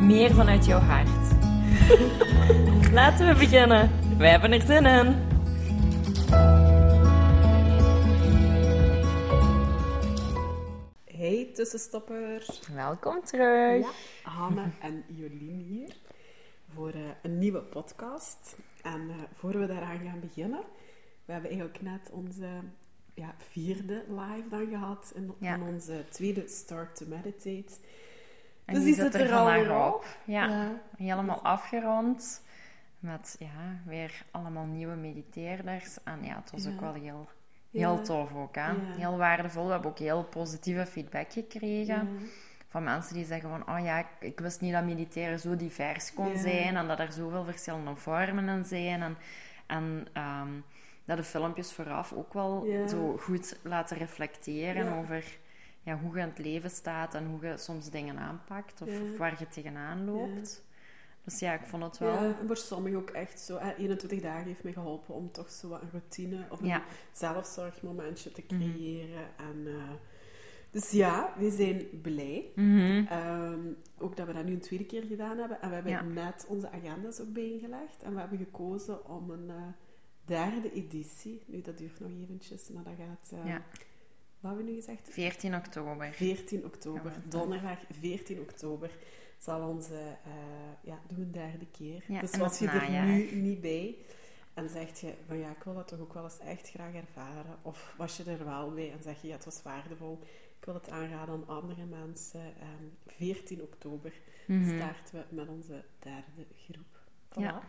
meer vanuit jouw hart. Laten we beginnen. Wij hebben er zin in. Hey tussenstopper. Welkom terug. Hanne en Jolien hier voor eh, een nieuwe podcast. En eh, voor we daaraan gaan beginnen, we hebben eigenlijk net onze ja, vierde live dan gehad in, Ja. in onze tweede Start to Meditate. En Dus die zit zit er er op. op. Ja, Ja. helemaal afgerond. Met ja, weer allemaal nieuwe mediteerders. En ja, het was Ja. ook wel heel, Ja. heel tof ook. Hè? Ja. Heel waardevol. We hebben ook heel positieve feedback gekregen. Van mensen die zeggen van, oh ja, ik, ik wist niet dat mediteren zo divers kon Ja. zijn. En dat er zoveel verschillende vormen in zijn. En, en ehm, dat de filmpjes vooraf ook wel Ja. zo goed laten reflecteren Ja. over ja, hoe je in het leven staat. En hoe je soms dingen aanpakt. Of, Ja. waar je tegenaan loopt. Dus ja, ik vond het wel... Ja, voor sommigen ook echt zo. Hè, 21 dagen heeft mij geholpen om toch zo wat een routine of een zelfzorgmomentje te creëren. En, eh, dus ja, we zijn blij. Mhm. Ehm, ook dat we dat nu een tweede keer gedaan hebben. En we hebben Ja. net onze agenda's ook bijgelegd. En we hebben gekozen om een eh, derde editie. Nu, dat duurt nog eventjes, maar dat gaat... eh, Ja. Wat hebben we nu gezegd? 14 oktober. 14 oktober, donderdag 14 oktober, zal onze, eh ja, doen we een derde keer. Ja, dus was je er nu niet bij en zeg je van ja, ik wil dat toch ook wel eens echt graag ervaren, of was je er wel bij en zeg je ja, het was waardevol, ik wil het aanraden aan andere mensen. Ehm, 14 oktober Mhm. starten we met onze derde groep. Voilà. Ja.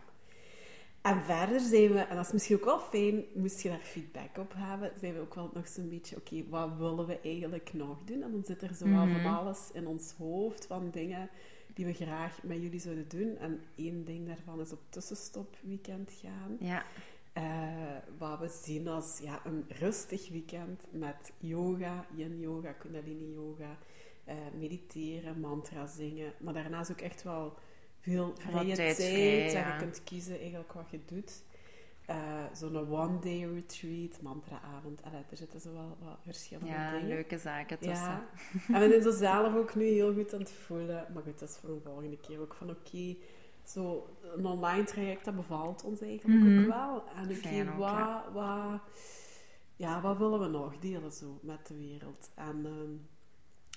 En verder zijn we, en dat is misschien ook wel fijn, moest je daar feedback op hebben, zijn we ook wel nog zo'n beetje, oké, wat willen we eigenlijk nog doen? En dan zit er zo wel Mhm. van alles in ons hoofd, van dingen die we graag met jullie zouden doen. En één ding daarvan is op tussenstopweekend gaan. Ja. Eh, wat we zien als ja, een rustig weekend met yoga, yin yoga, kundalini yoga, eh, mediteren, mantra zingen. Maar daarnaast ook echt wel veel vrije tijd tijd. en je kunt kiezen eigenlijk wat je doet. Eh, Zo'n one-day retreat, mantraavond. Allee, er zitten zo wel wat verschillende ja, dingen. leuke zaken tussen. Ja, en we zijn zo zelf ook nu heel goed aan het voelen. Maar goed, dat is voor een volgende keer ook van oké, zo een online traject, dat bevalt ons eigenlijk Mhm. ook wel. En oké, wat, ja. wat, ja, wat willen we nog delen zo met de wereld? En ehm,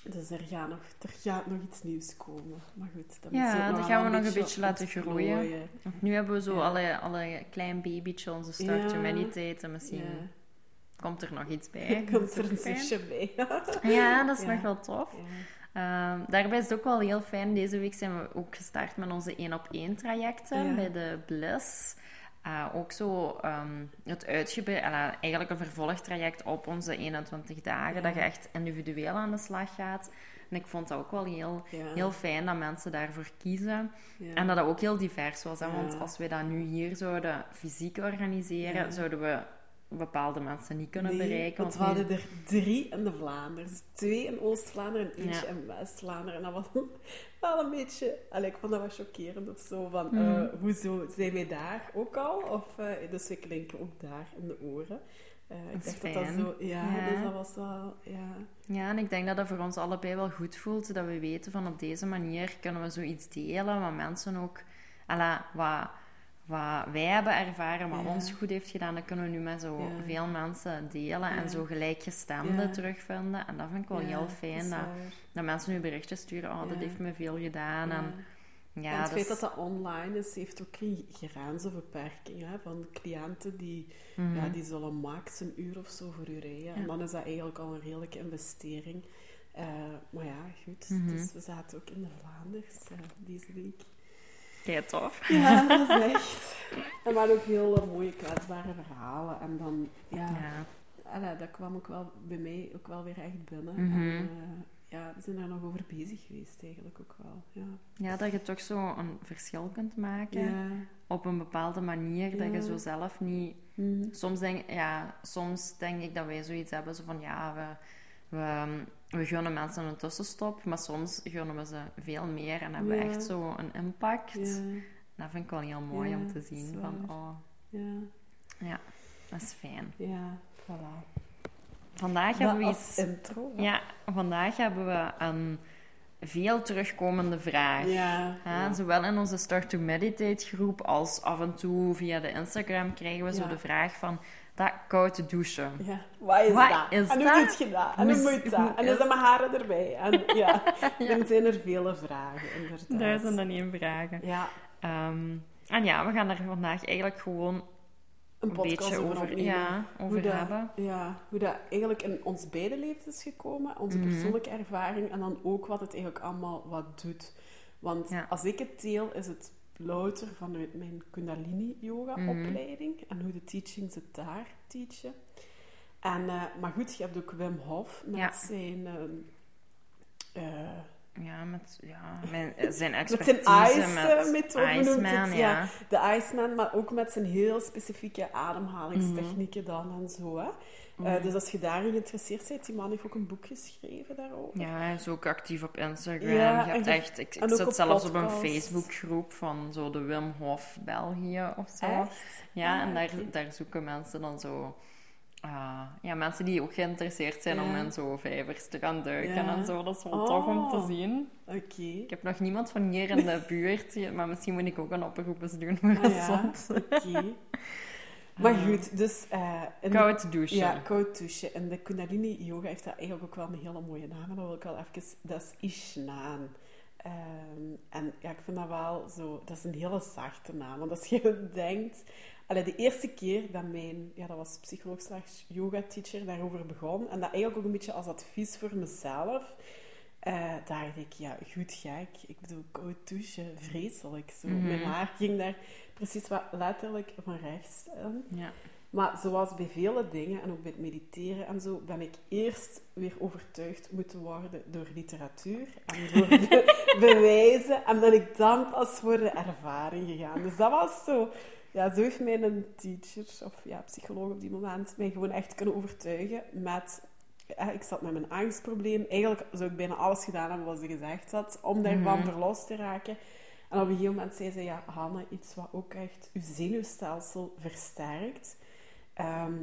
dus er gaat, nog, er gaat nog iets nieuws komen. Maar goed, dat Ja, moet dat gaan we nog een beetje laten groeien. Nu hebben we zo Ja. alle, alle klein babytjes, onze start Ja. meditate. En misschien Ja, komt er nog iets bij. komt er een zusje bij. Ja, dat is nog wel tof. Ehm, daarbij is het ook wel heel fijn. Deze week zijn we ook gestart met onze 1 op 1 trajecten bij de Bliss. Eh, ook zo ehm, het uitgebreid, eh, eigenlijk een vervolgtraject op onze 21 dagen, Ja. dat je echt individueel aan de slag gaat. En ik vond dat ook wel heel, Ja. heel fijn dat mensen daarvoor kiezen. Ja. En dat dat ook heel divers was. Hè? Want als we dat nu hier zouden fysiek organiseren, zouden we bepaalde mensen niet kunnen Nee, bereiken. Want we hadden er drie in de Vlaanderen. Dus twee in Oost-Vlaanderen en eentje Ja. in West-Vlaanderen. En dat was wel een beetje... Allee, ik vond dat wel chockerend of zo. Van, Mhm. eh, hoezo zijn wij daar ook al? Of, eh, dus we klinken ook daar in de oren. Eh, ik Dat is dacht dat dat zo... Ja, Ja. dus dat was wel... Ja, Ja, en ik denk dat dat voor ons allebei wel goed voelt. Dat we weten van op deze manier kunnen we zoiets delen. Wat mensen ook... Alla, wat, wat wij hebben ervaren, wat Ja. ons goed heeft gedaan, dat kunnen we nu met zo Ja. veel mensen delen. Ja. En zo gelijkgestemden terugvinden. En dat vind ik wel heel fijn. Dat, dat mensen nu berichtjes sturen. Oh, dat heeft me veel gedaan. En, ja, en het feit dat dat online is, heeft ook geen grenzenverperking. Hè? Van cliënten die, Mhm. ja, die zullen max een uur of zo voor u rijden. En dan is dat eigenlijk al een redelijke investering. Eh, maar ja, goed. Mhm. Dus we zaten ook in de Vlaanders eh, deze week. Kei tof. Ja, dat is echt. En maar ook heel mooie kwetsbare verhalen. En dan, ja, Ja. dat kwam ook wel bij mij ook wel weer echt binnen. Mhm. En, eh, ja, zijn daar nog over bezig geweest eigenlijk ook wel. Ja, Ja, dat je toch zo een verschil kunt maken ja. op een bepaalde manier, dat Ja. je zo zelf niet... Mhm. Soms denk, ja, soms denk ik dat wij zoiets hebben, zo van ja, we, we, we gunnen mensen een tussenstop, maar soms gunnen we ze veel meer en hebben we Ja. echt zo een impact. ja, Dat vind ik wel heel mooi Ja, om te zien. Van, oh, ja, ja, dat is fijn. ja, voilà. Vandaag Dat hebben we iets... intro. Ja, vandaag hebben we een veel terugkomende vraag. Ja, ja. Zowel in onze Start to Meditate groep als af en toe via de Instagram krijgen we zo Ja. de vraag van dat koud douchen. Ja, wat is Wat dat? is en hoe dat? doet je dat? En hoe moet dat? En is is dat mijn haren erbij? En ja, er zijn er vele vragen, inderdaad. Duizend en één vragen. Ja, Ehm, en ja, we gaan er vandaag eigenlijk gewoon een een podcast over, over, ja, over hoe dat, hebben. Ja, hoe dat eigenlijk in ons beide levens is gekomen, onze Mhm. persoonlijke ervaring en dan ook wat het eigenlijk allemaal wat doet. Want Ja. als ik het deel, is het louter vanuit mijn Kundalini-yoga-opleiding en hoe de teachings het daar teachen. En, eh, maar goed, je hebt ook Wim Hof met Ja. zijn... ehm, eh, Ja, met ja, mijn, zijn zijn expertise met hoe noemt het? Iceman, Ja. ja. de Iceman, maar ook met zijn heel specifieke ademhalingstechnieken dan en zo. Hè. Eh, dus als je daarin geïnteresseerd bent, die man heeft ook een boek geschreven daarover. Ja, hij is ook actief op Instagram. Ja, je hebt echt, ik, zit op zelfs op een. Facebookgroep van zo de Wim Hof België of zo. Echt? Ja, Ah, en daar, oké. daar zoeken mensen dan zo... ah, ja, mensen die ook geïnteresseerd zijn om in zo vijvers te gaan duiken Ja. en zo. Dat is wel Oh. tof om te zien. Oké. Ik heb nog niemand van hier in de buurt, maar misschien moet ik ook een oproep eens doen voor Ah, ja. Oké. Maar goed, dus... eh, de- Koud douchen. Ja, koud douchen. En de Kundalini Yoga heeft dat eigenlijk ook wel een hele mooie naam. Dat wil ik wel even... Dat is Ishnaan. Ehm, en ja, ik vind dat wel zo... Dat is een hele zachte naam. Want als je denkt... Allee, de eerste keer dat mijn... Ja, dat was psycholoog slash yoga teacher daarover begon. En dat eigenlijk ook een beetje als advies voor mezelf. eh dacht ik, ja, goed gek. Ik bedoel, koud douchen, vreselijk. Zo. Mhm. Mijn haar ging daar precies wat letterlijk van rechts in. Ja. Maar zoals bij vele dingen, en ook bij het mediteren en zo, ben ik eerst weer overtuigd moeten worden door literatuur en door be- bewijzen. En ben ik dan pas voor de ervaring gegaan. Dus dat was zo... Ja, zo heeft mijn teacher, of ja, psycholoog op die moment, mij gewoon echt kunnen overtuigen met... Ja, ik zat met mijn angstprobleem. Eigenlijk zou ik bijna alles gedaan hebben wat ze gezegd had, om daarvan Mhm. verlost te raken. En op een gegeven moment zei ze, ja, Hanne, iets wat ook echt je zenuwstelsel versterkt, ehm,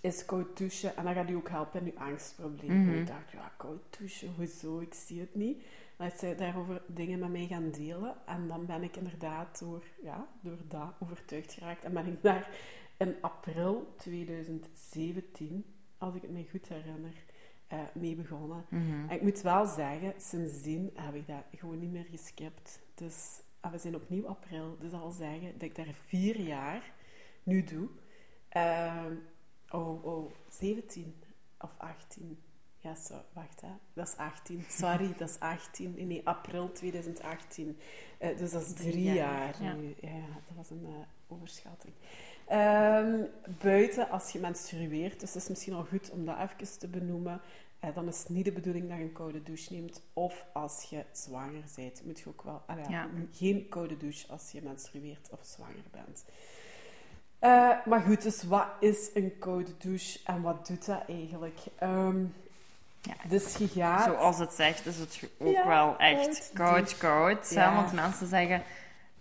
is koud douchen. En dat gaat u ook helpen in uw angstprobleem. Mhm. En ik dacht, ja, koud douchen, hoezo? Ik zie het niet. Is zij daarover dingen met mij gaan delen. En dan ben ik inderdaad door, ja, door dat overtuigd geraakt. En ben ik daar in april 2017, als ik het me goed herinner, eh, mee begonnen. Mhm. En ik moet wel zeggen, sindsdien heb ik dat gewoon niet meer geskipt. Dus we zijn opnieuw april, dus dat wil zeggen dat ik daar vier jaar nu doe. Ehm, oh, oh, 17 of 18. Ja, zo, wacht hè. Dat is 18. Sorry, dat is 18. Nee, april 2018. Eh, dus dat is drie, jaar, jaar, ja. nu. Ja, dat was een eh, overschatting. Ehm, buiten, als je menstrueert, dus het is misschien al goed om dat even te benoemen, eh, dan is het niet de bedoeling dat je een koude douche neemt. Of als je zwanger bent, moet je ook wel... ah ja, Ja. Geen koude douche als je menstrueert of zwanger bent. Maar goed, dus wat is een koude douche en wat doet dat eigenlijk? Ehm, Ja. Dus je gaat... Zoals het zegt, is het ook Ja, wel echt koud, koud, koud. hè, Ja. Want mensen zeggen,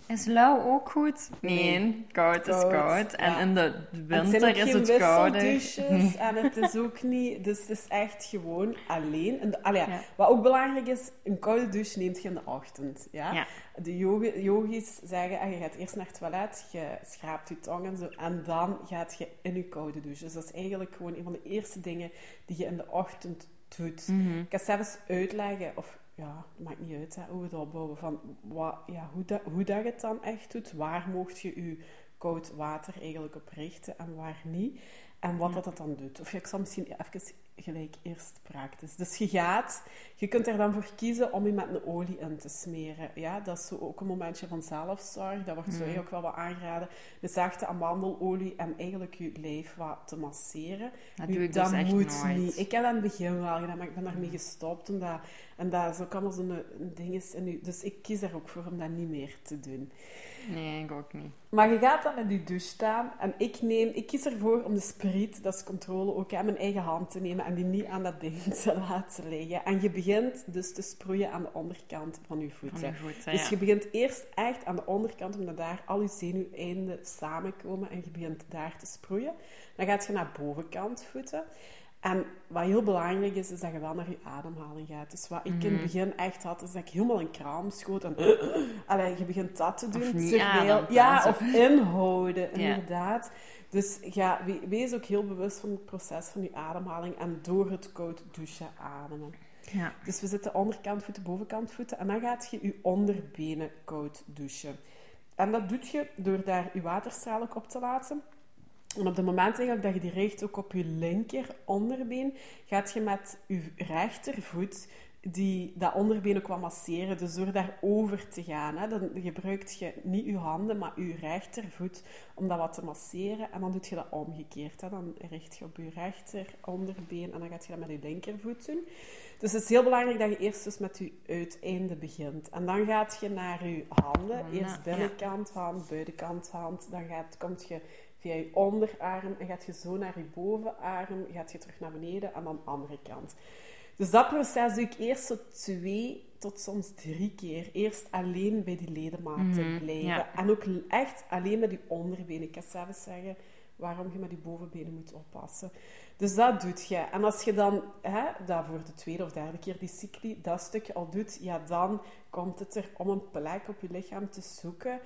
is lauw ook goed? Nee, Nee. koud is Koud. En in de En het winter ook is het kouder. en het is ook niet... Dus het is echt gewoon alleen. En allee. Wat ook belangrijk is, een koude douche neemt je in de ochtend. Ja? De yogi- yogis zeggen, ah, je gaat eerst naar het toilet, je schraapt je tong en zo, en dan gaat je in je koude douche. Dus dat is eigenlijk gewoon een van de eerste dingen die je in de ochtend doet. Mhm. Ik ga zelfs uitleggen, of ja, het maakt niet uit hè, hoe we het opbouwen, van wat, ja, hoe, dat, hoe dat je het dan echt doet. Waar mocht je je koud water eigenlijk op richten en waar niet. En wat Ja. dat, dat dan doet. Of ja, ik zal misschien even gelijk eerst praktisch. Dus je gaat, Je kunt er dan voor kiezen om je met een olie in te smeren. Ja, dat is zo ook een momentje van zelfzorg. Dat wordt zo Mhm. ook wel wat aangeraden. De zachte amandelolie en eigenlijk je lijf wat te masseren. Dat Nu, doe ik dus echt moet nooit. niet. Ik heb dat in het begin wel gedaan, maar ik ben daarmee gestopt. Omdat, en dat is ook allemaal zo'n ding is. En nu, dus ik kies er ook voor om dat niet meer te doen. Nee, ik ook niet. Maar je gaat dan in die douche staan en ik, neem, ik kies ervoor om de spriet, dat is controle, ook aan mijn eigen hand te nemen en die niet aan dat ding te laten liggen. En je begint dus te sproeien aan de onderkant van je voeten. Van je voeten, dus ja. je begint eerst echt aan de onderkant, omdat daar al je zenuweinden samenkomen en je begint daar te sproeien. Dan gaat je naar bovenkant voeten. En wat heel belangrijk is, is dat je wel naar je ademhaling gaat. Dus wat ik in Mhm. het begin echt had, is dat ik helemaal een kraam schoot. En allee, je begint dat te doen. niet ademt, hè, ja, of inhouden, inderdaad. Dus ja, we- wees ook heel bewust van het proces van je ademhaling en door het koud douchen ademen. Ja. Dus we zitten onderkant voeten, bovenkant voeten. En dan gaat je je onderbenen koud douchen. En dat doe je door daar je waterstraal op te laten. En op het moment dat je die richt ook op je linker onderbeen, gaat je met je rechtervoet die, dat onderbeen ook wat masseren. Dus door daarover te gaan, hè, dan gebruikt je niet je handen, maar je rechtervoet om dat wat te masseren. En dan doe je dat omgekeerd. Hè. Dan richt je op je rechter onderbeen en dan gaat je dat met je linkervoet doen. Dus het is heel belangrijk dat je eerst dus met je uiteinde begint. En dan gaat je naar je handen. Eerst binnenkant hand, buitenkant hand. Dan gaat, komt je via je onderarm en gaat je zo naar je bovenarm. Gaat je terug naar beneden en dan de andere kant. Dus dat proces doe ik eerst zo twee tot soms drie keer. Eerst alleen bij die ledematen Mhm, blijven. ja. En ook echt alleen met die onderbenen. Ik kan zelfs zeggen waarom je met die bovenbenen moet oppassen. Dus dat doet je. En als je dan hè, dat voor de tweede of derde keer die cycli, dat stukje al doet, ja, dan komt het er om een plek op je lichaam te zoeken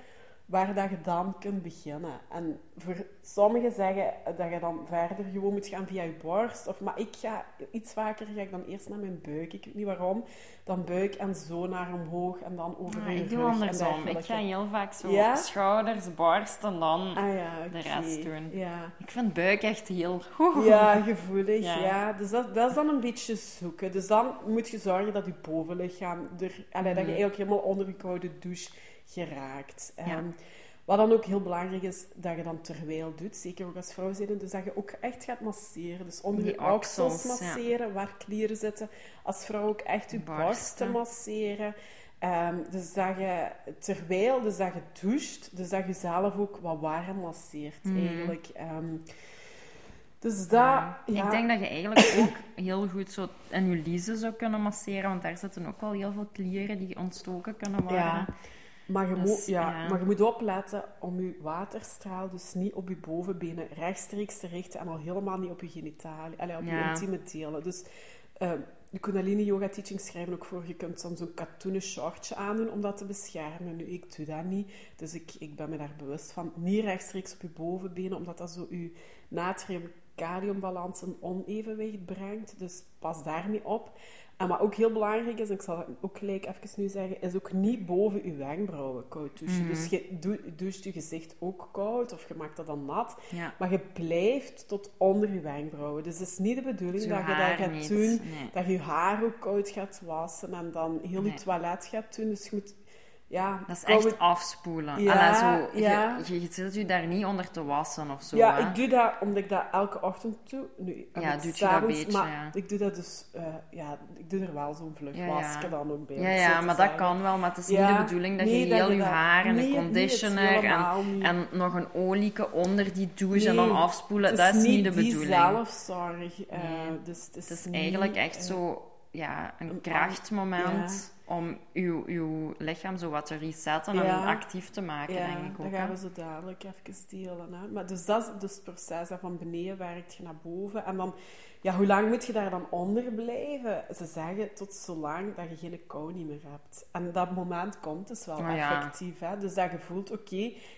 waar dat je dan kunt beginnen. En voor sommigen zeggen dat je dan verder gewoon moet gaan via je borst. Of, maar ik ga iets vaker ga ik dan eerst naar mijn buik. Ik weet niet waarom. Dan buik en zo naar omhoog en dan over je ik doe andersom. Ik ga heel vaak zo Ja? schouders, borst en dan... Ah ja, de rest doen. Ja. Ik vind buik echt heel... Ja, gevoelig. Ja. Dus dat, dat is dan een beetje zoeken. Dus dan moet je zorgen dat je bovenlichaam er, allee, dat je Mhm. eigenlijk helemaal onder je koude douche geraakt. Ja. Ehm, wat dan ook heel belangrijk is, dat je dan terwijl doet, zeker ook als vrouw zijnde, dus dat je ook echt gaat masseren. Dus onder je oksels ja. masseren, waar klieren zitten. Als vrouw ook echt je Borsten. borsten masseren. Ehm, dus dat je terwijl dus dat je doucht, dus dat je zelf ook wat warm masseert Mhm. eigenlijk. Ehm, dus dat, Ja. ja. Ik denk dat je eigenlijk ook heel goed zo in je liezen zou kunnen masseren, want daar zitten ook wel heel veel klieren die ontstoken kunnen worden. Maar je, Dus, moet, ja, ja. maar je moet opletten om je waterstraal dus niet op je bovenbenen rechtstreeks te richten en al helemaal niet op je genitalie, allee, op je Ja. intieme delen. Dus eh, de Kundalini Yoga Teachings schrijven ook voor, je kunt soms zo'n katoenen shortje aandoen om dat te beschermen. Nu, ik doe dat niet, dus ik, ik ben me daar bewust van. Niet rechtstreeks op je bovenbenen, omdat dat zo je natrium-kaliumbalans een onevenwicht brengt. Dus pas daarmee op. En wat ook heel belangrijk is, en ik zal het ook gelijk even nu zeggen, is ook niet boven je wenkbrauwen koud douchen. Mhm. Dus je doe- doucht je gezicht ook koud, of je maakt dat dan nat. Ja. Maar je blijft tot onder je wenkbrauwen. Dus het is niet de bedoeling dat je dat gaat niet. doen, Nee. dat je je haar ook koud gaat wassen en dan heel je Nee. toilet gaat doen. Dus je moet, ja... Dat is echt afspoelen. Ja, zo, ja. Je, je, je zit je daar niet onder te wassen of zo. ja, hè. ik doe dat omdat ik dat elke ochtend doe. Nu, Ja, ik doet je dat beetje, Maar ja. ik doe dat dus... eh, ja, ik doe er wel zo'n vlug Ja, wasje ja. dan ook bij. Ja, het ja, maar dat kan wel, maar het is niet de bedoeling dat nee, je heel je haar en nee, het is conditioner en, en nog een olieke onder die douche en dan afspoelen. Het Dat is niet de bedoeling. zelfzorg. eh, dus het is, Het is niet, eigenlijk echt eh, zo ja, een een krachtmoment om uw, uw lichaam zo wat te resetten en Ja. actief te maken, Ja, denk ik dat ook. gaan hè. we zo dadelijk even delen. Hè. Maar dus dat is dus het proces. Hè. Van beneden werkt je naar boven. En dan, ja, hoe lang moet je daar dan onder blijven? Ze zeggen tot zolang dat je geen kou niet meer hebt. En dat moment komt dus wel Oh ja. effectief. Hè. Dus dat je voelt, oké,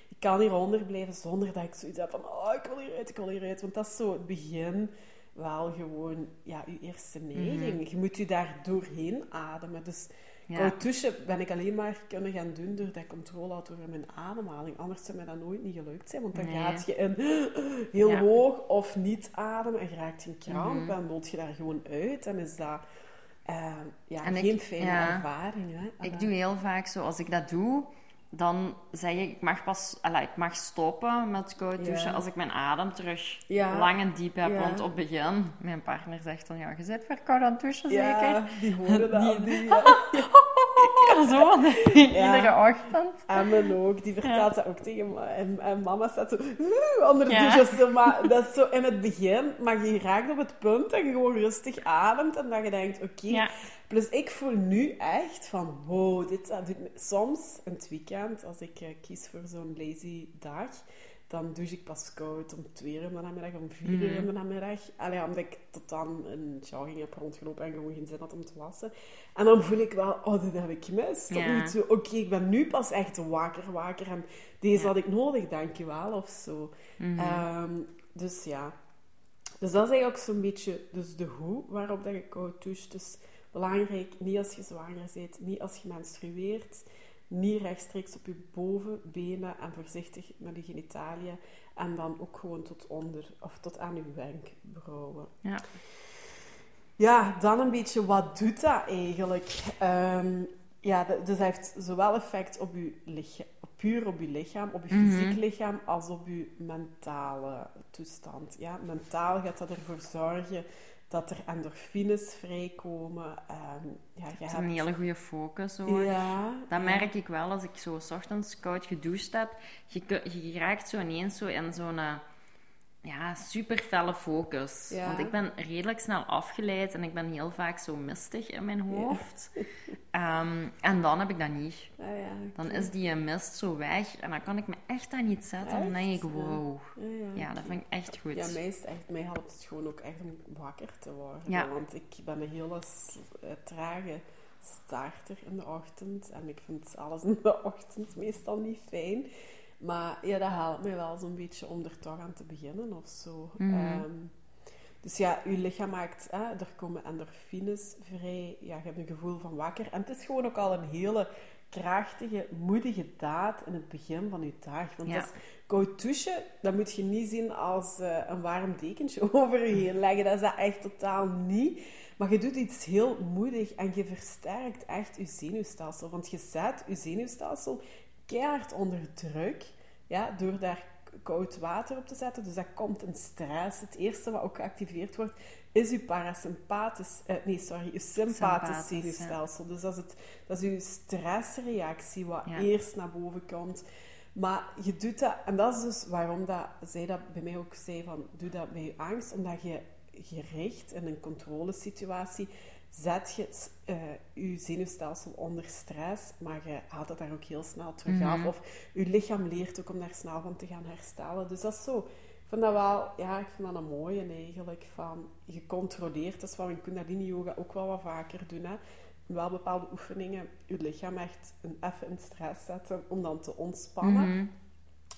ik kan hieronder blijven zonder dat ik zoiets heb van, oh, ik wil hieruit, ik wil hieruit. Want dat is zo het begin wel gewoon, ja, je eerste neiging. Je moet je daar doorheen ademen. Dus Ja. Ben ik alleen maar kunnen gaan doen doordat ik controle had over mijn ademhaling. Anders zou mij dat nooit niet gelukt zijn. Want dan Nee. gaat je in heel Ja. hoog of niet ademen en je raakt in kramp Mhm. en wilt je daar gewoon uit. En is dat eh, ja, En ik- geen fijne ja. ervaring. Hè? Ik doe heel vaak zo, als ik dat doe, dan zeg ik, ik mag pas, ik mag stoppen met koud douchen Ja. als ik mijn adem terug Ja. lang en diep heb. Ja. Want op het begin, mijn partner zegt dan, ja, je zit weer koud aan het douchen, zeker? Die horen dat. Die- Die, ja. Zo, iedere ochtend. Emmen ook, die vertelt dat ook tegen me. En, en mama staat zo onder de douche. Maar dat is zo in het begin, maar je raakt op het punt dat je gewoon rustig ademt en dat je denkt, oké. Plus ik voel nu echt van, wow, dit dat doet me... Soms, in het weekend, als ik eh, kies voor zo'n lazy dag, dan douche ik pas koud om twee uur in de namiddag, om vier uur in de namiddag. Allee, omdat ik tot dan een jogging heb rondgelopen en gewoon geen zin had om te wassen. En dan voel ik wel, oh, dit heb ik gemist. Ja. oké, ik ben nu pas echt wakker, wakker. En deze Ja. had ik nodig, dankjewel, of zo. Mhm. Ehm, dus ja. Dus dat is eigenlijk ook zo'n beetje dus de hoe waarop dat je koud doucht. Dus belangrijk, niet als je zwanger bent, niet als je menstrueert, niet rechtstreeks op je bovenbenen en voorzichtig met je genitaliën. En dan ook gewoon tot onder, of tot aan je wenkbrauwen. Ja. Ja, dan een beetje, wat doet dat eigenlijk? Ehm, ja, dus dat heeft zowel effect op je lichaam, puur op je lichaam, op je Mhm. fysiek lichaam, als op je mentale toestand. Ja, mentaal gaat dat ervoor zorgen dat er endorfines vrijkomen. Ehm, ja, je hebt... een hele goede focus ook. Ja, Dat ja. merk ik wel als ik zo 's ochtends koud gedoucht heb. Je, je raakt zo ineens zo in zo'n eh, ja, super felle focus. Ja. Want ik ben redelijk snel afgeleid en ik ben heel vaak zo mistig in mijn hoofd. Ehm, en dan heb ik dat niet. Ah, ja, Dan is die mist zo weg en dan kan ik me echt aan niet zetten. Dan denk ik, wow. Ja, ja, dat vind ik echt goed. Ja, mij, is het echt, mij helpt het gewoon ook echt om wakker te worden. Want ik ben een hele eh, trage starter in de ochtend. En ik vind alles in de ochtend meestal niet fijn. Maar ja, dat helpt mij wel zo'n beetje om er toch aan te beginnen of zo. Mhm. Ehm, dus ja, je lichaam maakt, hè, er komen endorfines vrij. Ja, je hebt een gevoel van wakker. En het is gewoon ook al een hele krachtige, moedige daad in het begin van je dag. Want Ja. dat koud douchen, dat moet je niet zien als eh, een warm dekentje over je heen leggen. Dat is dat echt totaal niet. Maar je doet iets heel moedig en je versterkt echt je zenuwstelsel. Want je zet je zenuwstelsel keihard onder druk, ja, door daar koud water op te zetten. Dus dat komt een stress. Het eerste wat ook geactiveerd wordt, is je parasympathisch... eh, nee, sorry, je sympathisch zenuwstelsel. Dus dat is, het, dat is je stressreactie wat Ja. eerst naar boven komt. Maar je doet dat... En dat is dus waarom dat, zij dat bij mij ook zei van... Doe dat bij je angst. Omdat je gericht in een controlesituatie zet je eh, je zenuwstelsel onder stress, maar je haalt het daar ook heel snel terug Mhm. af. Of je lichaam leert ook om daar snel van te gaan herstellen. Dus dat is zo. Ik vind dat wel, ja, ik vind dat een mooie eigenlijk. Van gecontroleerd, dat is wat we in Kundalini Yoga ook wel wat vaker doen. Hè. Wel bepaalde oefeningen, je lichaam echt een, even in stress zetten om dan te ontspannen. Mhm.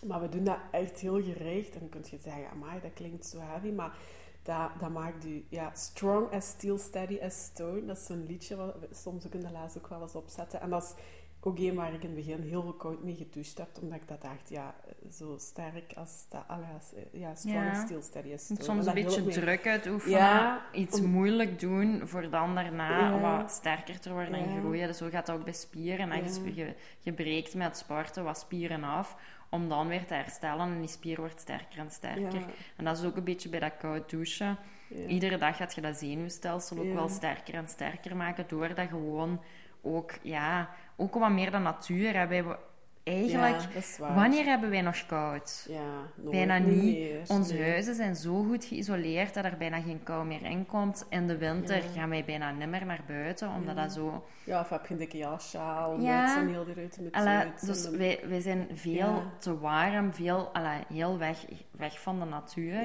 Maar we doen dat echt heel gericht. En dan kun je zeggen, amai, dat klinkt zo heavy. Maar dat, dat maakt u ja, strong as steel, steady as stone. Dat is zo'n liedje wat soms ook in de les ook wel eens opzetten. En dat is ook een waar ik in het begin heel veel koud mee gedoucht heb. Omdat ik dat dacht, ja, zo sterk als... sta- allee, als ja, strong Ja. steel, steady stone. Soms En een dat beetje druk uitoefenen, Ja, iets om- moeilijk doen, voor dan daarna Ja. wat sterker te worden en groeien. Dus zo gaat dat ook bij spieren. En je, je, je breekt met sporten wat spieren af, om dan weer te herstellen. En die spier wordt sterker en sterker. Ja. En dat is ook een beetje bij dat koud douchen. Ja. Iedere dag gaat je dat zenuwstelsel ook Ja. wel sterker en sterker maken, door dat gewoon ook, ja, ook wat meer de natuur hebben. We- Eigenlijk, Ja, wanneer hebben wij nog koud? Ja, Bijna niet. meer. Onze Nee. huizen zijn zo goed geïsoleerd dat er bijna geen kou meer in komt. In de winter Ja. gaan wij bijna nimmer naar buiten, omdat dat zo... Ja, of heb je een dikke jassjaal, Ja. en heel de ruiten met Alla, en dus wij, wij zijn veel te warm, veel, alla, heel weg, weg van de natuur.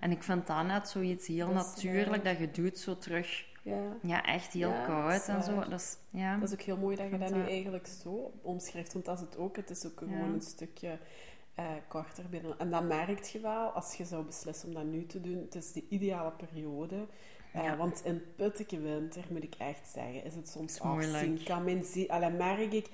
En ik vind dat net zoiets heel Dat natuurlijk waar. dat je doet, zo terug... Ja. Ja, echt heel Ja, dat koud is en zo. waar. Dus, ja. Dat is ook heel mooi dat je dat nu eigenlijk zo omschrijft, want dat is het ook. Het is ook gewoon een stukje eh, korter binnen. En dat merk je wel als je zou beslissen om dat nu te doen. Het is de ideale periode. Eh, Ja. Want in pittige winter, moet ik echt zeggen, is het soms is afzien. Kan men zien, allee, merk ik,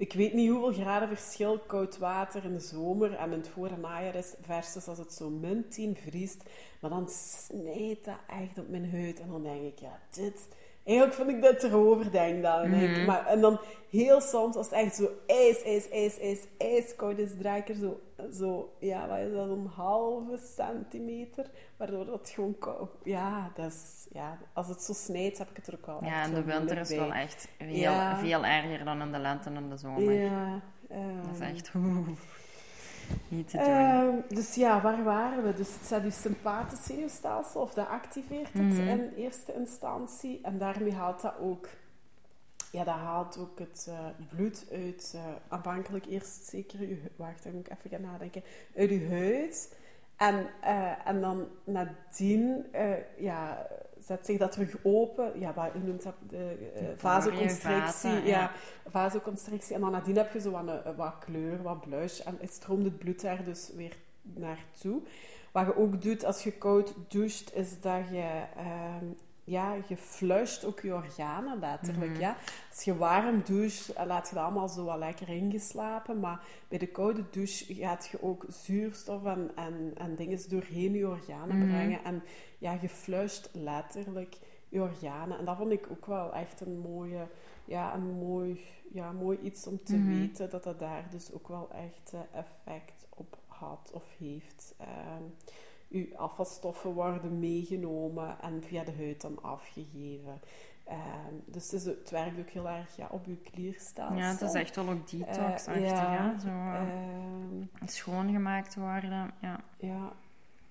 ik weet niet hoeveel graden verschil koud water in de zomer en in het voor- en najaar is, versus als het zo min 10 vriest. Maar dan snijdt dat echt op mijn huid. En dan denk ik, ja, dit... Eigenlijk vind ik dat erover, denk dan. Mhm. maar, en dan heel soms, als het echt zo ijs, ijs, ijs, ijs, ijskoud is, draai ik er zo, zo, ja, wat is dat, een halve centimeter, waardoor dat gewoon koud... Ja, dat is, ja, als het zo snijdt, heb ik het er ook wel Ja, en de winter is bij. wel echt veel, Ja. veel erger dan in de lente en de zomer. Ja, Dat is echt niet te doen. Ehm, dus ja, waar waren we? Dus het zet je sympathisch zenuwstelsel, of dat activeert het Mhm. in eerste instantie. En daarmee haalt dat ook, ja, dat haalt ook het eh, bloed uit, eh, aanvankelijk eerst zeker je, wacht, daar moet ik even gaan nadenken, uit je huid. En, eh, en dan nadien, ja, zet zich dat terug open. Ja, wat, hoe noemt dat? De eh, vasoconstrictie. vaten, ja. ja. vasoconstrictie. En dan nadien heb je zo wat, een- wat kleur, wat blush. En het stroomt het bloed daar dus weer naartoe. Wat je ook doet als je koud doucht, is dat je... ehm, ja, je flusht ook je organen letterlijk. Mhm. ja. Als je warm doucht, eh, laat je dat allemaal zo wat lekker ingeslapen. Maar bij de koude douche gaat je ook zuurstof en, en, en dingen doorheen je organen Mhm. brengen. En ja, je flusht letterlijk je organen. En dat vond ik ook wel echt een mooie, ja, een mooi, ja, mooi iets om te Mhm. weten. Dat dat daar dus ook wel echt eh, effect op had of heeft. Ehm uw afvalstoffen worden meegenomen en via de huid dan afgegeven. Ehm, dus het, is, het werkt ook heel erg ja, op uw klierstelsel. Ja, het is echt wel ook detox-achtig, Eh, ja, ja. Zo eh, Ehm, schoongemaakt worden, ja. ja,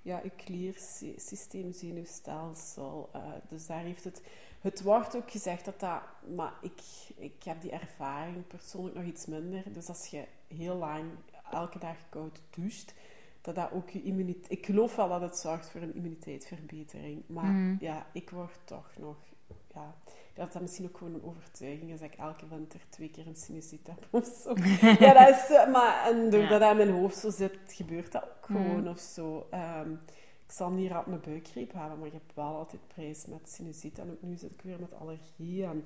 ja, uw kliersysteem, zenuwstelsel. eh, dus daar heeft het... Het wordt ook gezegd dat dat... Maar ik, ik heb die ervaring persoonlijk nog iets minder. Dus als je heel lang, elke dag koud doucht, dat dat ook je immuniteit... Ik geloof wel dat het zorgt voor een immuniteitsverbetering. Maar Mhm. ja, ik word toch nog... Ja, dat dat misschien ook gewoon een overtuiging is dat ik elke winter twee keer een sinusiet heb of zo. ja, dat is... eh, Maar, en doordat Ja. dat in mijn hoofd zo zit, gebeurt dat ook gewoon Mhm. of zo. Ehm, ik zal niet rap mijn buikgriep hebben, maar je hebt wel altijd prijs met sinusiet. En ook nu zit ik weer met allergie. En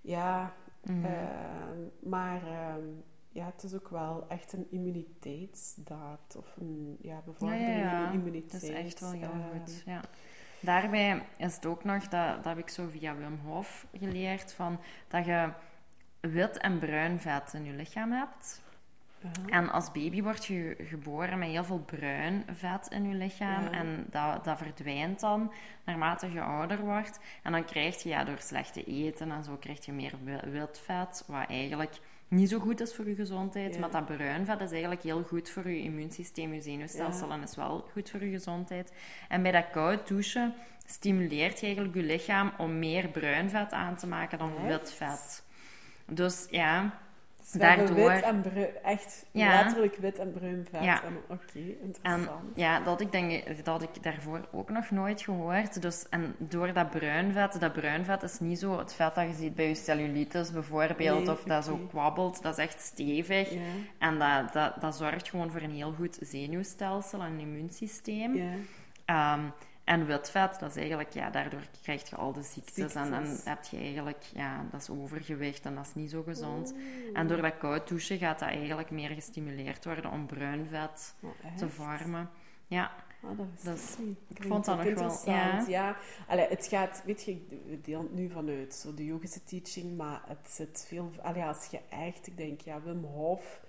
ja, Mhm. ehm, maar ehm, ja, het is ook wel echt een immuniteitsdaad. Of een ja, Ja, bevordering ja, ja. je immuniteit. Dat is echt wel heel Ehm, goed, ja. Daarbij is het ook nog, dat, dat heb ik zo via Wim Hof geleerd, van, dat je wit en bruin vet in je lichaam hebt. aha. En als baby word je geboren met heel veel bruin vet in je lichaam. Ja. En dat, dat verdwijnt dan naarmate je ouder wordt. En dan krijg je ja, door slechte eten en zo krijg je meer wi- wit vet. Wat eigenlijk niet zo goed is voor je gezondheid. Ja. Maar dat bruin vet is eigenlijk heel goed voor je immuunsysteem, je zenuwstelsel. Ja. En is wel goed voor je gezondheid. En bij dat koud douchen stimuleert je eigenlijk je lichaam om meer bruin vet aan te maken dan wit vet. Dus ja, daardoor- wit en bruin, echt Ja. letterlijk wit en bruin vet. Ja. Oké, interessant. ja, dat ik denk dat ik daarvoor ook nog nooit gehoord. Dus, en door dat bruin vet, dat bruin vet is niet zo het vet dat je ziet bij je cellulitis bijvoorbeeld, Nee, of dat zo kwabbelt. Dat is echt stevig. Ja, En dat, dat, dat zorgt gewoon voor een heel goed zenuwstelsel en immuunsysteem. ja. Ehm, en wit vet, dat is eigenlijk, ja, daardoor krijg je al de ziektes. En dan heb je eigenlijk, ja, dat is overgewicht en dat is niet zo gezond. En door dat koud douchen gaat dat eigenlijk meer gestimuleerd worden om bruin vet Oh, te vormen. Ja, Ah, dat ik ik vond dat nog wel. Ja. Allee, het gaat, weet je, we delen het nu vanuit zo de yogische teaching, maar het zit veel... Allee, als je echt, ik denk, ja, Wim Hof...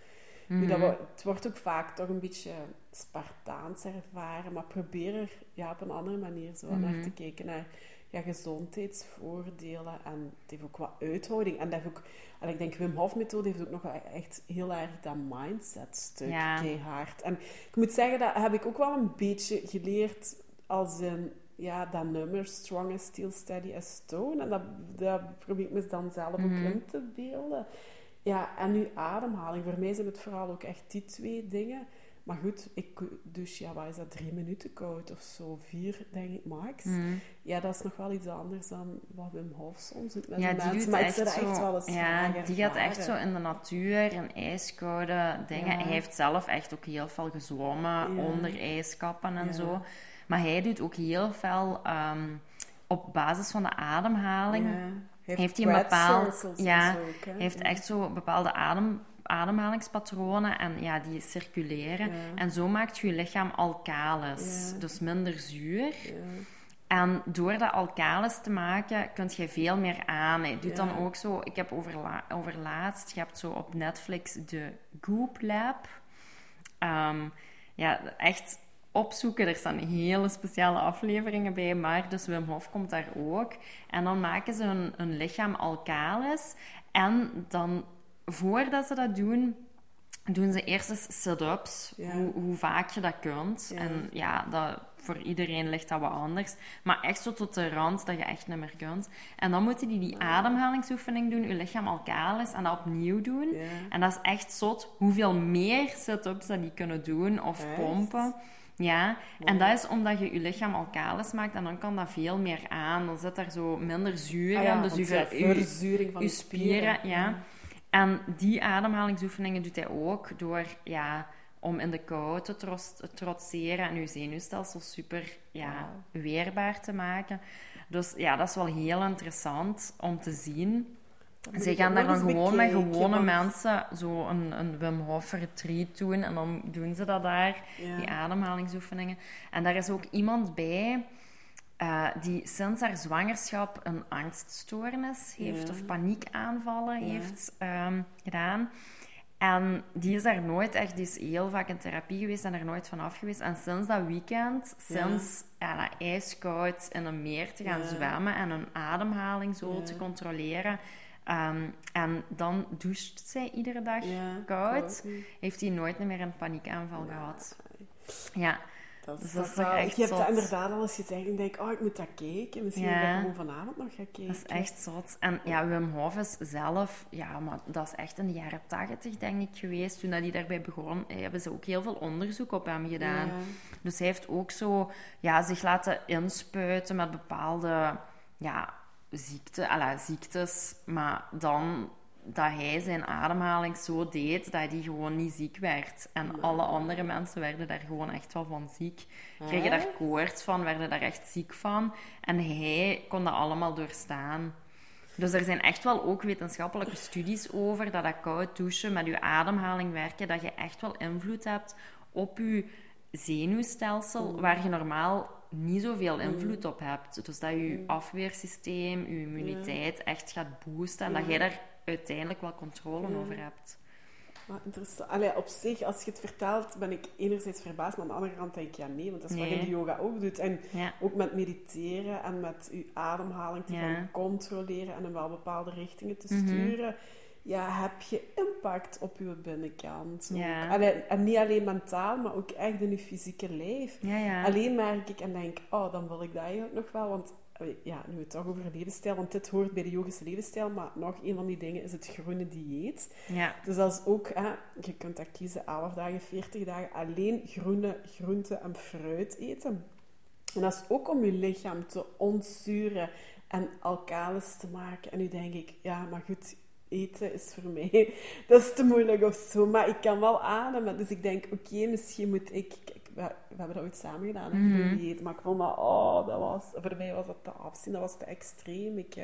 Nu, dat Mhm. het wordt ook vaak toch een beetje Spartaans ervaren, maar probeer er ja, op een andere manier zo naar Mhm. te kijken, naar ja, gezondheidsvoordelen. En het heeft ook wat uithouding. En dat heeft ook, allee, ik denk, Wim Hof-methode heeft ook nog echt heel erg dat mindset-stuk Ja. keihard. En ik moet zeggen, dat heb ik ook wel een beetje geleerd als een... Ja, dat nummer Strong as Steel, Steady as Stone. En dat, dat probeer ik me dan zelf Mhm. ook in te beelden. Ja, en nu ademhaling. Voor mij zijn het vooral ook echt die twee dingen. Maar goed, ik dus ja, wat is dat, drie minuten koud of zo, vier denk ik max. Mhm. Ja, dat is nog wel iets anders dan wat Wim Hof soms doet met Ja, mensen. doet Maar ik echt zou dat zo, echt wel eens ja, die gaat echt zo in de natuur, in ijskoude dingen. Ja. Hij heeft zelf echt ook heel veel gezwommen Ja. onder ijskappen en zo. Maar hij doet ook heel veel ehm, op basis van de ademhaling. Ja. Heeft hij een bepaald- ja, ook, heeft Ja. echt zo bepaalde adem, ademhalingspatronen en ja, die circuleren. Ja. En zo maakt je lichaam alkalis, Ja. dus minder zuur. Ja. En door dat alkalis te maken, kun je veel meer aan. Je doet dan ook zo... Ik heb overla overlaatst... Je hebt zo op Netflix de Goop Lab. Ehm, ja, echt opzoeken. Er staan hele speciale afleveringen bij, maar dus Wim Hof komt daar ook. En dan maken ze hun, hun lichaam alkalis. En dan, voordat ze dat doen, doen ze eerst eens sit-ups. Hoe, hoe, vaak je dat kunt. En ja, dat, voor iedereen ligt dat wat anders. Maar echt zo tot de rand dat je echt niet meer kunt. En dan moeten die die ademhalingsoefening doen, je lichaam alkalis, en dat opnieuw doen. En dat is echt zot hoeveel meer sit-ups dat die kunnen doen of pompen. Ja, en dat is omdat je je lichaam alkalis maakt en dan kan dat veel meer aan. Dan zit er zo minder zuur ah in. dus je, verzuring van je spieren. ja. En die ademhalingsoefeningen doet hij ook door ja, om in de kou te trotseren en je zenuwstelsel super ja, weerbaar te maken. Dus ja, dat is wel heel interessant om te zien. Ze gaan daar dan gewoon met gewone mensen zo een, een Wim Hof retreat doen. En dan doen ze dat daar, die ademhalingsoefeningen. En daar is ook iemand bij uh, die sinds haar zwangerschap een angststoornis heeft, of paniekaanvallen heeft um, gedaan. En die is daar nooit echt, die is heel vaak in therapie geweest en er nooit van af geweest. En sinds dat weekend, sinds ja. ja ijskoud in een meer te gaan zwemmen en een ademhaling zo te controleren, Um, en dan doucht zij iedere dag koud. Heeft hij nooit meer een paniekaanval gehad. Ja. Dat is, dus dat echt Je hebt dat inderdaad al eens gezegd. Ik denk, oh, ik moet dat kijken. Misschien ja. ik gewoon vanavond nog gaan kijken. Dat is echt zot. En ja, Wim Hof is zelf... Ja, maar dat is echt in de jaren tachtig, denk ik, geweest. Toen dat hij daarbij begon, eh, hebben ze ook heel veel onderzoek op hem gedaan. Dus hij heeft ook zo ja, zich laten inspuiten met bepaalde... Ja, ziekte, alla, ziektes, maar dan dat hij zijn ademhaling zo deed dat hij gewoon niet ziek werd. En alle andere mensen werden daar gewoon echt wel van ziek. Kregen daar koorts van, werden daar echt ziek van. En hij kon dat allemaal doorstaan. Dus er zijn echt wel ook wetenschappelijke studies over dat dat koud douchen met je ademhaling werken, dat je echt wel invloed hebt op je zenuwstelsel, waar je normaal niet zoveel mm. invloed op hebt. Dus dat je mm. afweersysteem, je immuniteit echt gaat boosten en dat jij daar uiteindelijk wel controle over hebt. Maar interessant. Allee, op zich, als je het vertelt, ben ik enerzijds verbaasd, maar aan de andere kant denk ik ja nee, want dat is wat je de yoga ook doet. En ook met mediteren en met je ademhaling te gaan controleren en in wel bepaalde richtingen te mhm. sturen ja, heb je impact op je binnenkant. Ja. en niet alleen mentaal, maar ook echt in je fysieke lijf. Ja, ja. Alleen merk ik en denk, oh, dan wil ik dat eigenlijk nog wel. Want ja, nu we het toch over levensstijl, want dit hoort bij de yogische levensstijl, maar nog een van die dingen is het groene dieet. Ja. Dus dat is ook, hè, je kunt dat kiezen, 11 dagen, 40 dagen, alleen groene groenten en fruit eten. En dat is ook om je lichaam te ontzuren en alkalis te maken. En nu denk ik, ja, maar goed, eten is voor mij... Dat is te moeilijk of zo. Maar ik kan wel ademen. Dus ik denk, oké, misschien moet ik... we, hebben dat ooit samen gedaan, mm -hmm. dieet. Maar ik vond dat... Oh, dat was... Voor mij was dat te afzien. Dat was te extreem. Ik, uh,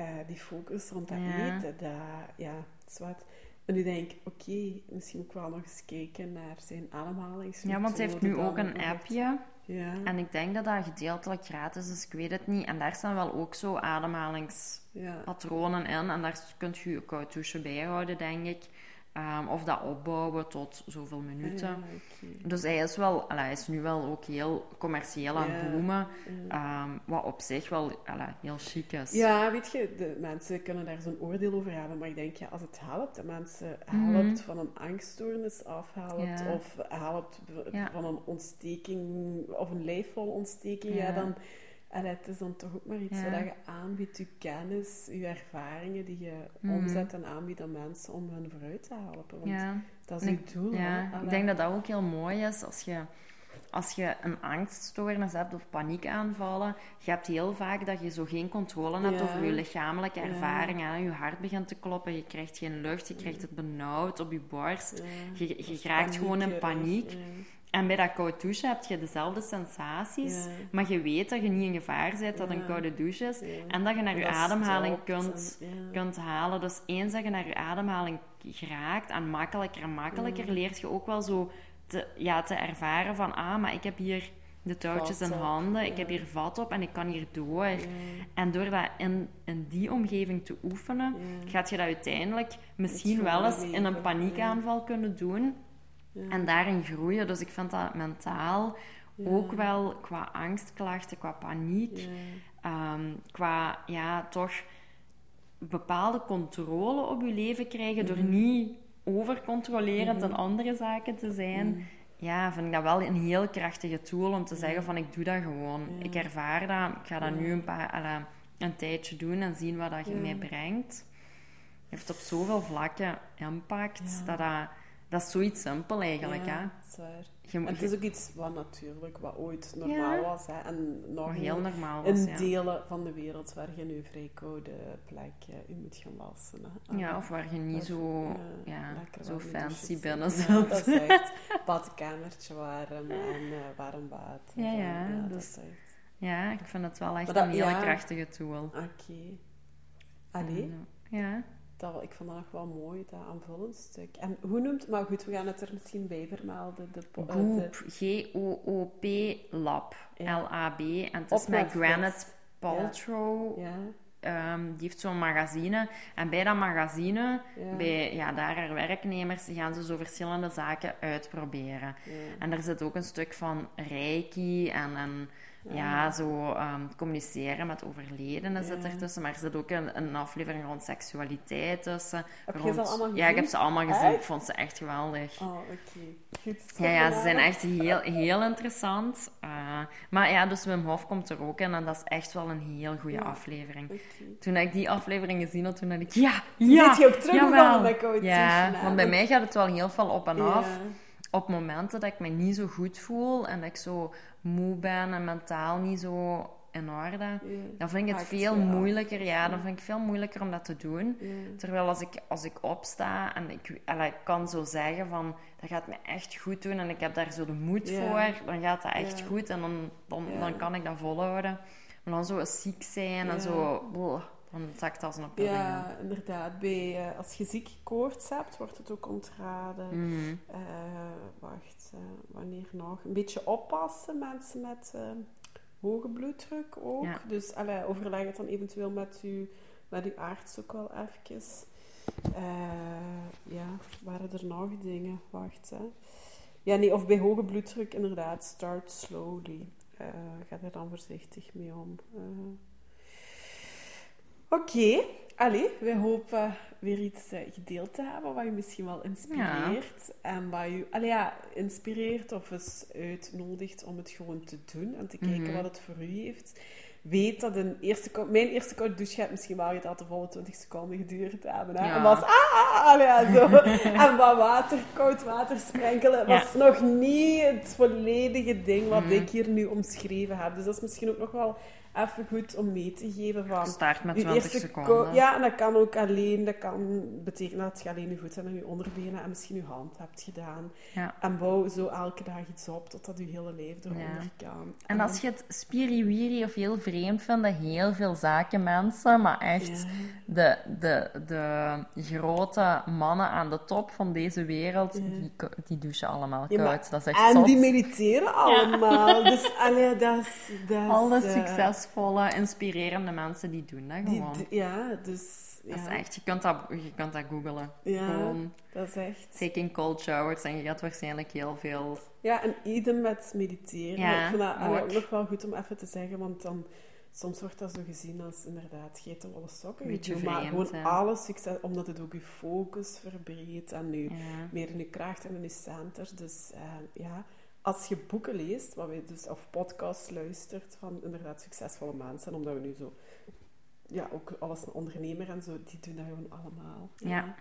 uh, die focus rond dat eten, dat... Ja, zwart. En nu denk ik, oké, misschien moet ik wel nog eens kijken naar zijn ademhalingsmethode. Ja, want hij heeft nu ook een appje. Ja. En ik denk dat dat gedeeltelijk gratis is, ik weet het niet. En daar staan wel ook zo ademhalingspatronen in. En daar kunt je je koud douchen bijhouden, denk ik. Um, of dat opbouwen tot zoveel minuten. Dus hij is, wel, hij is nu wel ook heel commercieel aan het boomen. Um, wat op zich wel heel chic is. Ja, weet je, de mensen kunnen daar zo'n oordeel over hebben. Maar ik denk, ja, als het helpt, de mensen mhm. helpt van een angststoornis af, helpt, of helpt van een ontsteking, of een lijfvolontsteking, ja, dan en het is dan toch ook maar iets ja. wat je aanbiedt, je kennis, je ervaringen die je mhm. omzet en aanbiedt aan mensen om hun vooruit te helpen. Want ja. dat is je doel. Ja. Ik denk dat dat ook heel mooi is als je, als je een angststoornis hebt of paniekaanvallen. Je hebt heel vaak dat je zo geen controle hebt over je lichamelijke ervaringen. Je hart begint te kloppen, je krijgt geen lucht, je krijgt het benauwd op je borst. Je, je raakt gewoon in paniek. En bij dat koud douchen heb je dezelfde sensaties, maar je weet dat je niet in gevaar bent dat een koude douche is en dat je naar je ademhaling kunt, kunt halen. Dus eens dat je naar je ademhaling geraakt en makkelijker en makkelijker, leert je ook wel zo te, ja, te ervaren van, ah, maar ik heb hier de touwtjes in handen. Ik heb hier vat op en ik kan hier door. En door dat in, in die omgeving te oefenen, gaat je dat uiteindelijk misschien wel eens in een paniekaanval kunnen doen. Ja. En daarin groeien. Dus ik vind dat mentaal Ja. ook wel qua angstklachten, qua paniek, Ja. ehm, qua ja, toch bepaalde controle op je leven krijgen door Mhm. niet overcontrolerend in andere zaken te zijn. Mhm. Ja, vind ik dat wel een heel krachtige tool om te zeggen van ik doe dat gewoon. Ik ervaar dat. Ik ga dat nu een, paar, een tijdje doen en zien wat dat je mij brengt. heeft op zoveel vlakken impact. Dat, dat, dat is zoiets simpel eigenlijk. Ja, hè? dat is waar. Je, En het is ook iets wat natuurlijk, wat ooit normaal Ja. was. Hè, en nog heel normaal was. in Ja. delen van de wereld waar je nu vrij koude plek eh, u moet gaan wassen. Hè. ja, of waar je niet Of, zo, ja, ja, zo in fancy binnen zit. Ja, dat is echt badkamertje warm en eh, warm water. Ja, en, ja, dus- is echt... Ja, ik vind het wel echt dat- een hele krachtige tool. Oké. Allee, Ja. Dat, wel- ik vond dat nog wel mooi, dat aanvullend stuk. En hoe noemt... Maar goed, we gaan het er misschien bij vermelden. De, eh, de, Goop, G-O-O-P Lab, Ja. L-A-B. En het is Op met. Gwyneth Paltrow. ja, Ehm, die heeft zo'n magazine. En bij dat magazine, bij ja, daar haar werknemers, gaan ze zo verschillende zaken uitproberen. En er zit ook een stuk van reiki en, en ja. Ja. zo ehm, communiceren met overledenen zit Ja. ertussen. Maar er zit ook een, een aflevering rond seksualiteit tussen. Heb je ze allemaal Ja, ik heb gezien? ze allemaal gezien. Ik vond ze echt geweldig. Oh, oké. Goed. Ja, ja, ze zijn echt heel, heel interessant. Uh, maar ja, dus Wim Hof komt er ook in en dat is echt wel een heel goede Ja. aflevering. Toen ik die aflevering gezien had, toen dacht ik, ja, ja, zit je ook bij Ja, want bij mij gaat het wel heel veel op en af. Op momenten dat ik me niet zo goed voel en dat ik zo moe ben en mentaal niet zo in orde, Ja. dan vind ik het veel moeilijker. Ja, dan vind ik veel moeilijker om dat te doen. Terwijl als ik, als ik opsta en ik, ik kan zo zeggen van dat gaat me echt goed doen en ik heb daar zo de moed voor, dan gaat dat echt goed en dan, dan, dan kan ik dat volhouden. Maar dan zo ziek zijn en zo, dan zakt dat als een. Ja, inderdaad. Bij, eh, als je ziek koorts hebt, wordt het ook ontraden. Mhm. Eh, wacht, eh, wanneer nog? Een beetje oppassen, mensen met hoge bloeddruk ook. Ja. Dus allee, overleg het dan eventueel met uw, met uw arts ook wel even. Ja, waren er nog dingen? Wacht, hè. Ja, nee, of bij hoge bloeddruk inderdaad, start slowly. Ga er dan voorzichtig mee om. Oké, allee, wij hopen weer iets eh, gedeeld te hebben wat je misschien wel inspireert. En wat je allee, ja, inspireert of eens uitnodigt om het gewoon te doen en te kijken Mhm. wat het voor u heeft. Weet dat een eerste, mijn eerste koude douche gaat misschien wel gaat de volle 20 seconden geduurd hebben. Hè? Ja. En was ah, ah, allee, ja, zo. en wat water, koud water sprenkelen, was nog niet het volledige ding wat Mhm. ik hier nu omschreven heb. Dus dat is misschien ook nog wel even goed om mee te geven van... Start met Uw 20 eerste seconden. Ja, en dat kan ook alleen. Dat kan betekenen dat je alleen je voeten en je onderbenen en misschien je hand hebt gedaan. Ja. En bouw zo elke dag iets op totdat je hele lijf eronder Ja. kan. En als je het spiriwiri of heel vreemd vindt, dat heel veel zaken mensen, maar echt Ja. de, de, de grote mannen aan de top van deze wereld, die, die douchen allemaal maar- koud. dat is echt En zot. die mediteren allemaal. Dus allee, dat is... Dat is Alle eh, succesvolle, inspirerende mensen, die doen dat gewoon. die- ja, dus... Ja, Dat is echt, je kunt dat, je kunt dat googlen. Ja. Gewoon dat is echt... taking cold showers en je gaat waarschijnlijk heel veel... Ja, en idem met mediteren. Ja, ik vind dat ook. ook nog wel goed om even te zeggen, want dan... Soms wordt dat zo gezien als inderdaad geitenwolle sokken. Beetje gedoe, maar vreemd, gewoon hè. alle succes, omdat het ook je focus verbreedt en nu Ja. meer in je kracht en in je center. Dus eh, ja, als je boeken leest, wat wij dus, of podcasts luistert van inderdaad succesvolle mensen, omdat we nu zo, ja, ook alles een ondernemer en zo, die doen dat gewoon allemaal. Ja.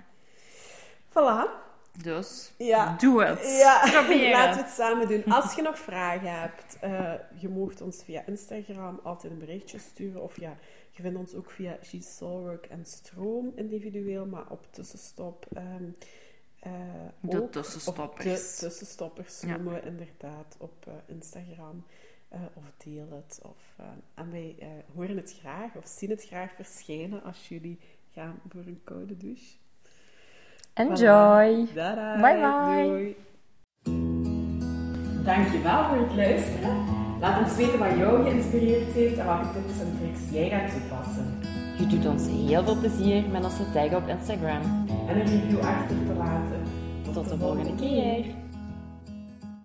Voilà. Dus, Ja. doe het. Ja, Probeer laten we het samen doen. Als je nog vragen hebt, eh, je moogt ons via Instagram altijd een berichtje sturen. Of ja, je vindt ons ook via Soulwork en Stroom individueel, maar op tussenstop. ehm, eh, De ook. tussenstoppers. Of de tussenstoppers Ja. noemen we inderdaad op eh, Instagram. Eh, of deel het. Of, eh, en wij eh, horen het graag of zien het graag verschijnen als jullie gaan voor een koude douche. Enjoy. Bye bye. Doei. Dankjewel voor het luisteren. Laat ons weten wat jou geïnspireerd heeft en welke tips en tricks jij gaat toepassen. Je doet ons heel veel plezier met onze tag op Instagram. En een review achter te laten. Tot de volgende keer.